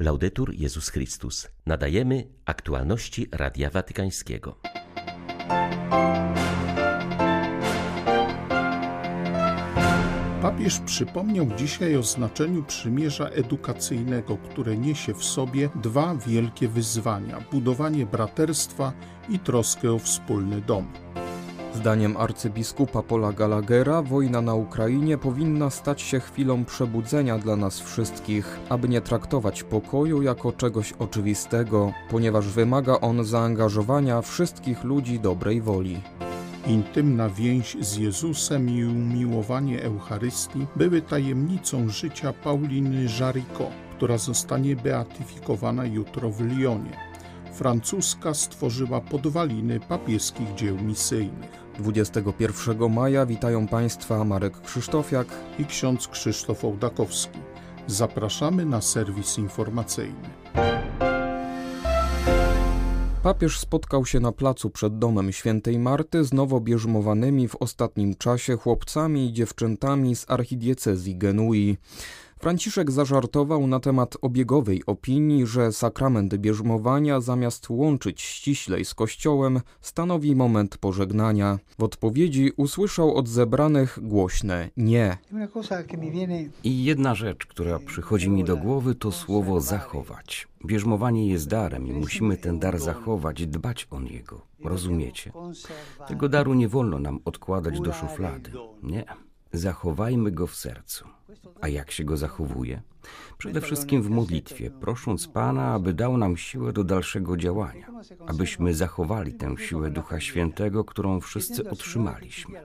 Laudetur Jezus Chrystus. Nadajemy aktualności Radia Watykańskiego. Papież przypomniał dzisiaj o znaczeniu przymierza edukacyjnego, które niesie w sobie dwa wielkie wyzwania: budowanie braterstwa i troskę o wspólny dom. Zdaniem arcybiskupa Paula Gallaghera wojna na Ukrainie powinna stać się chwilą przebudzenia dla nas wszystkich, aby nie traktować pokoju jako czegoś oczywistego, ponieważ wymaga on zaangażowania wszystkich ludzi dobrej woli. Intymna więź z Jezusem i umiłowanie Eucharystii były tajemnicą życia Pauliny Jaricot, która zostanie beatyfikowana jutro w Lyonie. Francuska stworzyła podwaliny papieskich dzieł misyjnych. 21 maja witają Państwa Marek Krzysztofiak i ksiądz Krzysztof Ołdakowski. Zapraszamy na serwis informacyjny. Papież spotkał się na placu przed domem świętej Marty z nowo bierzmowanymi w ostatnim czasie chłopcami i dziewczętami z archidiecezji Genui. Franciszek zażartował na temat obiegowej opinii, że sakrament bierzmowania zamiast łączyć ściślej z Kościołem stanowi moment pożegnania. W odpowiedzi usłyszał od zebranych głośne nie. I jedna rzecz, która przychodzi mi do głowy, to słowo zachować. Bierzmowanie jest darem i musimy ten dar zachować, dbać o niego. Rozumiecie? Tego daru nie wolno nam odkładać do szuflady. Nie. Zachowajmy go w sercu. A jak się go zachowuje? Przede wszystkim w modlitwie, prosząc Pana, aby dał nam siłę do dalszego działania, abyśmy zachowali tę siłę Ducha Świętego, którą wszyscy otrzymaliśmy.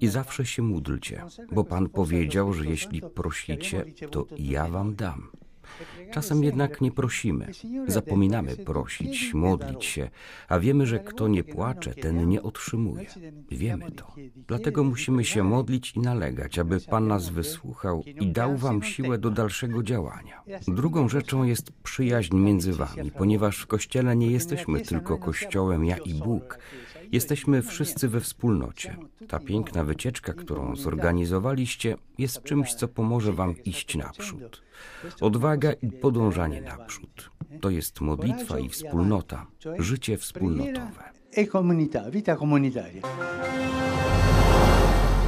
I zawsze się módlcie, bo Pan powiedział, że jeśli prosicie, to ja wam dam. Czasem jednak nie prosimy, zapominamy prosić, modlić się, a wiemy, że kto nie płacze, ten nie otrzymuje. Wiemy to. Dlatego musimy się modlić i nalegać, aby Pan nas wysłuchał i dał Wam siłę do dalszego działania. Drugą rzeczą jest przyjaźń między Wami, ponieważ w Kościele nie jesteśmy tylko Kościołem ja i Bóg. Jesteśmy wszyscy we wspólnocie. Ta piękna wycieczka, którą zorganizowaliście, jest czymś, co pomoże Wam iść naprzód. Odwaga i podążanie naprzód. To jest modlitwa i wspólnota, życie wspólnotowe. E comunità, vita comunitaria.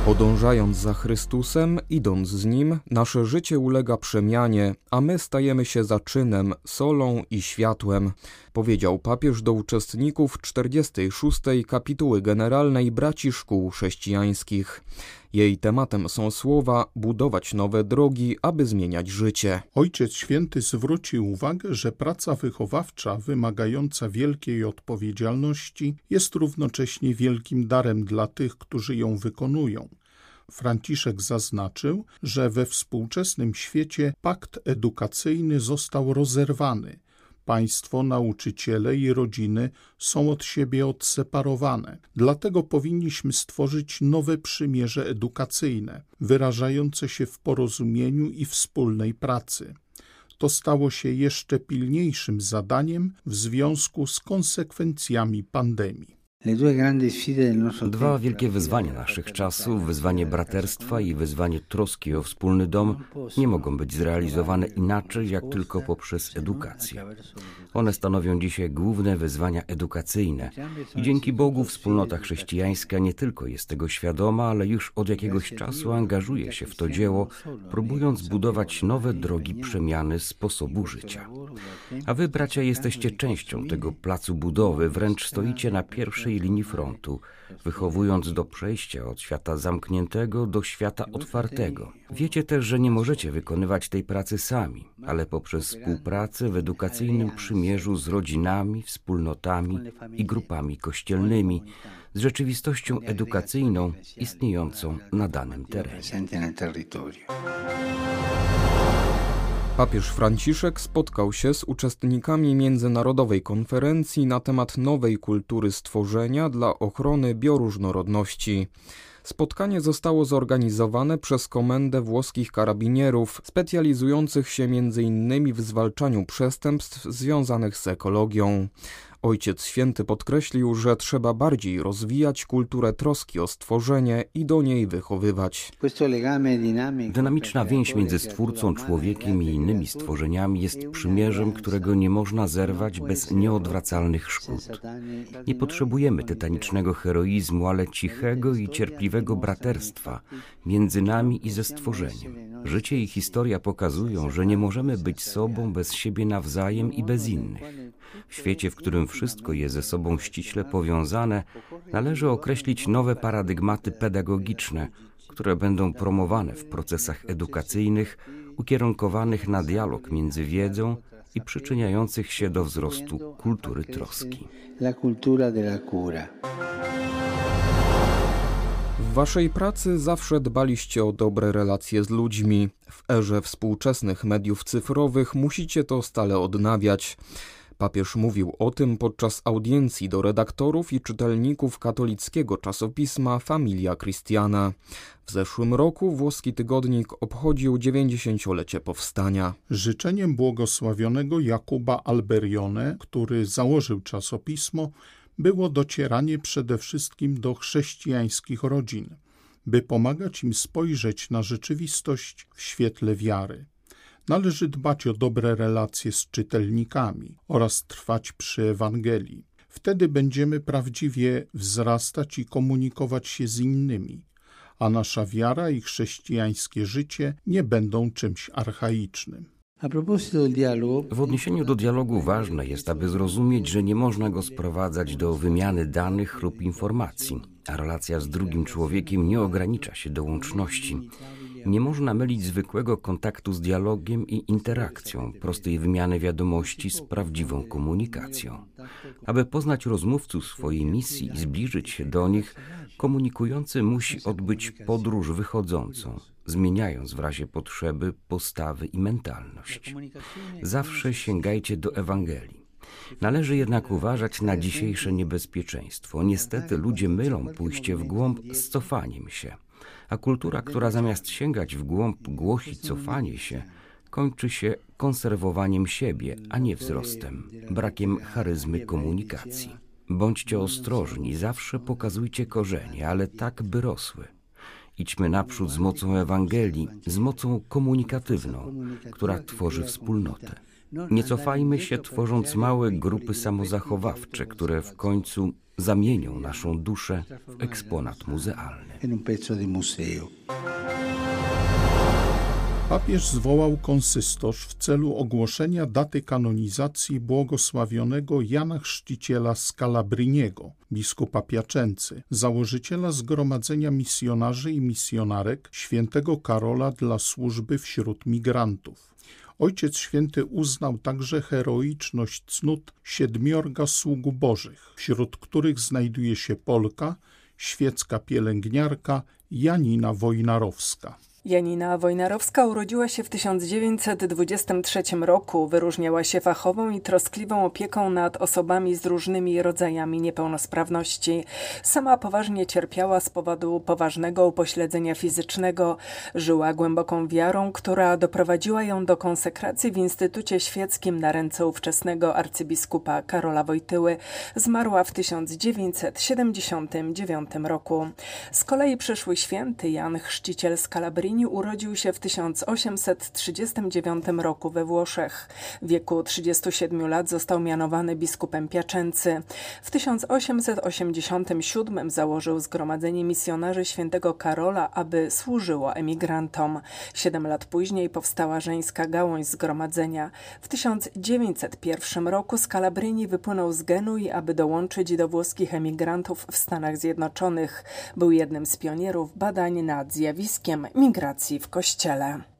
Podążając za Chrystusem, idąc z Nim, nasze życie ulega przemianie, a my stajemy się zaczynem, solą i światłem, powiedział papież do uczestników 46. kapituły generalnej Braci Szkół Chrześcijańskich. Jej tematem są słowa budować nowe drogi, aby zmieniać życie. Ojciec Święty zwrócił uwagę, że praca wychowawcza wymagająca wielkiej odpowiedzialności jest równocześnie wielkim darem dla tych, którzy ją wykonują. Franciszek zaznaczył, że we współczesnym świecie pakt edukacyjny został rozerwany. Państwo, nauczyciele i rodziny są od siebie odseparowane. Dlatego powinniśmy stworzyć nowe przymierze edukacyjne, wyrażające się w porozumieniu i wspólnej pracy. To stało się jeszcze pilniejszym zadaniem w związku z konsekwencjami pandemii. Dwa wielkie wyzwania naszych czasów, wyzwanie braterstwa i wyzwanie troski o wspólny dom, nie mogą być zrealizowane inaczej jak tylko poprzez edukację. One stanowią dzisiaj główne wyzwania edukacyjne i dzięki Bogu wspólnota chrześcijańska nie tylko jest tego świadoma, ale już od jakiegoś czasu angażuje się w to dzieło, próbując budować nowe drogi przemiany sposobu życia. A wy, bracia, jesteście częścią tego placu budowy, wręcz stoicie na pierwszej linii frontu, wychowując do przejścia od świata zamkniętego do świata otwartego. Wiecie też, że nie możecie wykonywać tej pracy sami, ale poprzez współpracę w edukacyjnym przymierzu z rodzinami, wspólnotami i grupami kościelnymi, z rzeczywistością edukacyjną istniejącą na danym terenie. Papież Franciszek spotkał się z uczestnikami międzynarodowej konferencji na temat nowej kultury stworzenia dla ochrony bioróżnorodności. Spotkanie zostało zorganizowane przez Komendę Włoskich Karabinierów, specjalizujących się m.in. w zwalczaniu przestępstw związanych z ekologią. Ojciec Święty podkreślił, że trzeba bardziej rozwijać kulturę troski o stworzenie i do niej wychowywać. Dynamiczna więź między Stwórcą, człowiekiem i innymi stworzeniami jest przymierzem, którego nie można zerwać bez nieodwracalnych szkód. Nie potrzebujemy tytanicznego heroizmu, ale cichego i cierpliwego braterstwa między nami i ze stworzeniem. Życie i historia pokazują, że nie możemy być sobą bez siebie nawzajem i bez innych. W świecie, w którym wszystko jest ze sobą ściśle powiązane, należy określić nowe paradygmaty pedagogiczne, które będą promowane w procesach edukacyjnych, ukierunkowanych na dialog między wiedzą i przyczyniających się do wzrostu kultury troski. W waszej pracy zawsze dbaliście o dobre relacje z ludźmi. W erze współczesnych mediów cyfrowych musicie to stale odnawiać. Papież mówił o tym podczas audiencji do redaktorów i czytelników katolickiego czasopisma Familia Christiana. W zeszłym roku włoski tygodnik obchodził 90-lecie powstania. Życzeniem błogosławionego Jakuba Alberione, który założył czasopismo, było docieranie przede wszystkim do chrześcijańskich rodzin, by pomagać im spojrzeć na rzeczywistość w świetle wiary. Należy dbać o dobre relacje z czytelnikami oraz trwać przy Ewangelii. Wtedy będziemy prawdziwie wzrastać i komunikować się z innymi, a nasza wiara i chrześcijańskie życie nie będą czymś archaicznym. W odniesieniu do dialogu ważne jest, aby zrozumieć, że nie można go sprowadzać do wymiany danych lub informacji, a relacja z drugim człowiekiem nie ogranicza się do łączności. Nie można mylić zwykłego kontaktu z dialogiem i interakcją, prostej wymiany wiadomości z prawdziwą komunikacją. Aby poznać rozmówców swojej misji i zbliżyć się do nich, komunikujący musi odbyć podróż wychodzącą, zmieniając w razie potrzeby postawy i mentalność. Zawsze sięgajcie do Ewangelii. Należy jednak uważać na dzisiejsze niebezpieczeństwo. Niestety ludzie mylą pójście w głąb z cofaniem się a kultura, która zamiast sięgać w głąb głosi cofanie się, kończy się konserwowaniem siebie, a nie wzrostem, brakiem charyzmy komunikacji. Bądźcie ostrożni, zawsze pokazujcie korzenie, ale tak, by rosły. Idźmy naprzód z mocą Ewangelii, z mocą komunikatywną, która tworzy wspólnotę. Nie cofajmy się, tworząc małe grupy samozachowawcze, które w końcu zamienią naszą duszę w eksponat muzealny. Papież zwołał konsystorz w celu ogłoszenia daty kanonizacji błogosławionego Jana Chrzciciela Scalabriniego, biskupa Piaczęcy, założyciela Zgromadzenia Misjonarzy i Misjonarek świętego Karola dla służby wśród migrantów. Ojciec Święty uznał także heroiczność cnót siedmiorga sług bożych, wśród których znajduje się Polka, świecka pielęgniarka Janina Wojnarowska. Janina Wojnarowska urodziła się w 1923 roku. Wyróżniała się fachową i troskliwą opieką nad osobami z różnymi rodzajami niepełnosprawności. Sama poważnie cierpiała z powodu poważnego upośledzenia fizycznego. Żyła głęboką wiarą, która doprowadziła ją do konsekracji w Instytucie Świeckim na ręce ówczesnego arcybiskupa Karola Wojtyły. Zmarła w 1979 roku. Z kolei przyszły święty Jan Chrzciciel z Kalabrini urodził się w 1839 roku we Włoszech. W wieku 37 lat został mianowany biskupem Piaczęcy. W 1887 założył Zgromadzenie Misjonarzy Świętego Karola, aby służyło emigrantom. Siedem lat później powstała żeńska gałąź zgromadzenia. W 1901 roku z Kalabryni wypłynął z Genui, aby dołączyć do włoskich emigrantów w Stanach Zjednoczonych. Był jednym z pionierów badań nad zjawiskiem migracji w Kościele.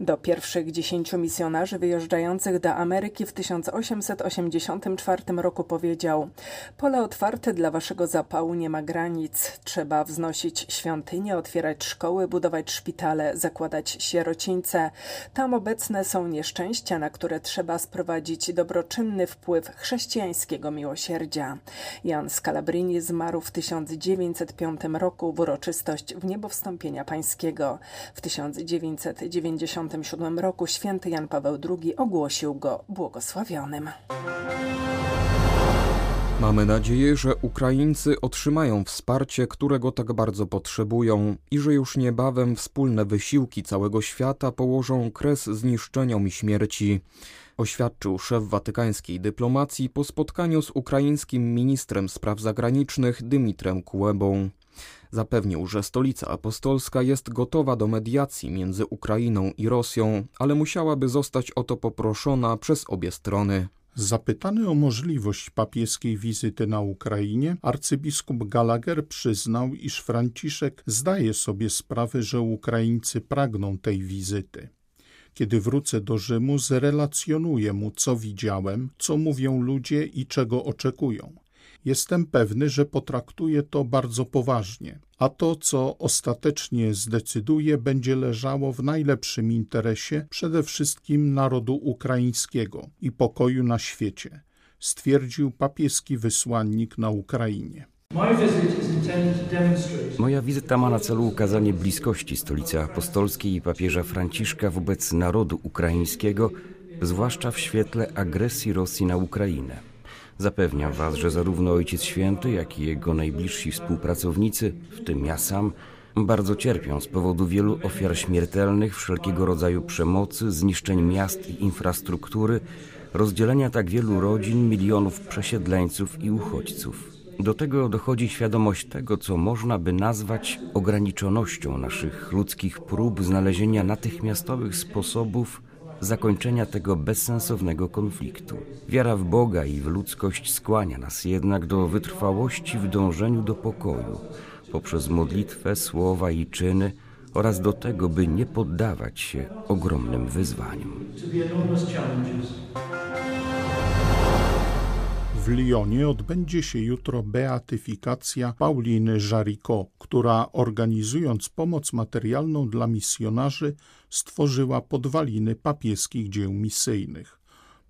Do pierwszych dziesięciu misjonarzy wyjeżdżających do Ameryki w 1884 roku powiedział: Pole otwarte dla waszego zapału nie ma granic. Trzeba wznosić świątynie, otwierać szkoły, budować szpitale, zakładać sierocińce. Tam obecne są nieszczęścia, na które trzeba sprowadzić dobroczynny wpływ chrześcijańskiego miłosierdzia. Jan Scalabrini zmarł w 1905 roku w uroczystość w niebowstąpienia pańskiego. W 1990 1997 roku święty Jan Paweł II ogłosił go błogosławionym. Mamy nadzieję, że Ukraińcy otrzymają wsparcie, którego tak bardzo potrzebują i że już niebawem wspólne wysiłki całego świata położą kres zniszczeniom i śmierci oświadczył szef watykańskiej dyplomacji po spotkaniu z ukraińskim ministrem spraw zagranicznych Dymitrem Kułebą. Zapewnił, że stolica apostolska jest gotowa do mediacji między Ukrainą i Rosją, ale musiałaby zostać o to poproszona przez obie strony. Zapytany o możliwość papieskiej wizyty na Ukrainie, arcybiskup Gallagher przyznał, iż Franciszek zdaje sobie sprawę, że Ukraińcy pragną tej wizyty. Kiedy wrócę do Rzymu, zrelacjonuję mu, co widziałem, co mówią ludzie i czego oczekują. Jestem pewny, że potraktuje to bardzo poważnie, a to, co ostatecznie zdecyduje, będzie leżało w najlepszym interesie przede wszystkim narodu ukraińskiego i pokoju na świecie, stwierdził papieski wysłannik na Ukrainie. Moja wizyta ma na celu ukazanie bliskości stolicy apostolskiej i papieża Franciszka wobec narodu ukraińskiego, zwłaszcza w świetle agresji Rosji na Ukrainę. Zapewniam Was, że zarówno Ojciec Święty, jak i jego najbliżsi współpracownicy, w tym ja sam, bardzo cierpią z powodu wielu ofiar śmiertelnych, wszelkiego rodzaju przemocy, zniszczeń miast i infrastruktury, rozdzielenia tak wielu rodzin, milionów przesiedleńców i uchodźców. Do tego dochodzi świadomość tego, co można by nazwać ograniczonością naszych ludzkich prób znalezienia natychmiastowych sposobów zakończenia tego bezsensownego konfliktu. Wiara w Boga i w ludzkość skłania nas jednak do wytrwałości w dążeniu do pokoju poprzez modlitwę, słowa i czyny oraz do tego, by nie poddawać się ogromnym wyzwaniom. W Lyonie odbędzie się jutro beatyfikacja Pauliny Jaricot, która organizując pomoc materialną dla misjonarzy stworzyła podwaliny papieskich dzieł misyjnych.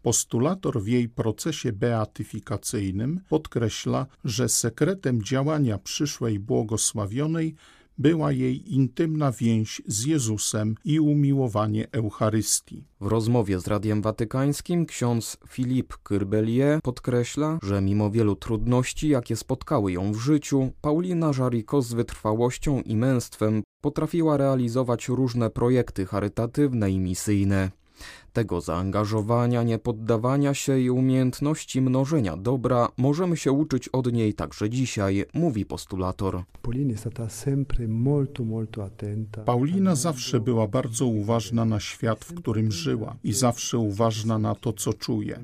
Postulator w jej procesie beatyfikacyjnym podkreśla, że sekretem działania przyszłej błogosławionej była jej intymna więź z Jezusem i umiłowanie Eucharystii. W rozmowie z Radiem Watykańskim ksiądz Philippe Kyrbelier podkreśla, że mimo wielu trudności, jakie spotkały ją w życiu, Paulina Jaricot z wytrwałością i męstwem potrafiła realizować różne projekty charytatywne i misyjne. Tego zaangażowania, niepoddawania się i umiejętności mnożenia dobra możemy się uczyć od niej także dzisiaj, mówi postulator. Paulina zawsze była bardzo uważna na świat, w którym żyła i zawsze uważna na to, co czuje.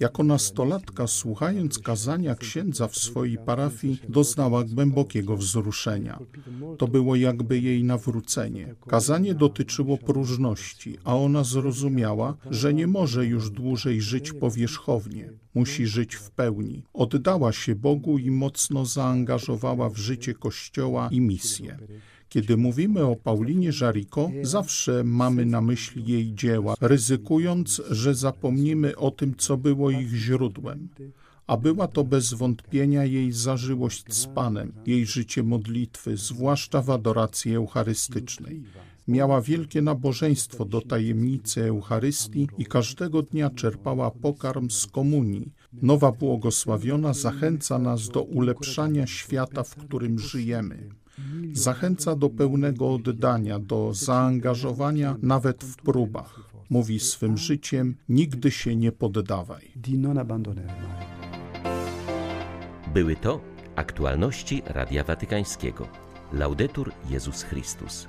Jako nastolatka, słuchając kazania księdza w swojej parafii, doznała głębokiego wzruszenia. To było jakby jej nawrócenie. Kazanie dotyczyło próżności, a ona zrozumiała, że nie może już dłużej żyć powierzchownie. Musi żyć w pełni. Oddała się Bogu i mocno zaangażowała w życie Kościoła i misję. Kiedy mówimy o Paulinie Jaricot, zawsze mamy na myśli jej dzieła, ryzykując, że zapomnimy o tym, co było ich źródłem. A była to bez wątpienia jej zażyłość z Panem, jej życie modlitwy, zwłaszcza w adoracji eucharystycznej. Miała wielkie nabożeństwo do tajemnicy Eucharystii i każdego dnia czerpała pokarm z komunii. Nowa błogosławiona zachęca nas do ulepszania świata, w którym żyjemy. Zachęca do pełnego oddania, do zaangażowania nawet w próbach. Mówi swym życiem: nigdy się nie poddawaj. Były to aktualności Radia Watykańskiego. Laudetur Jezus Chrystus.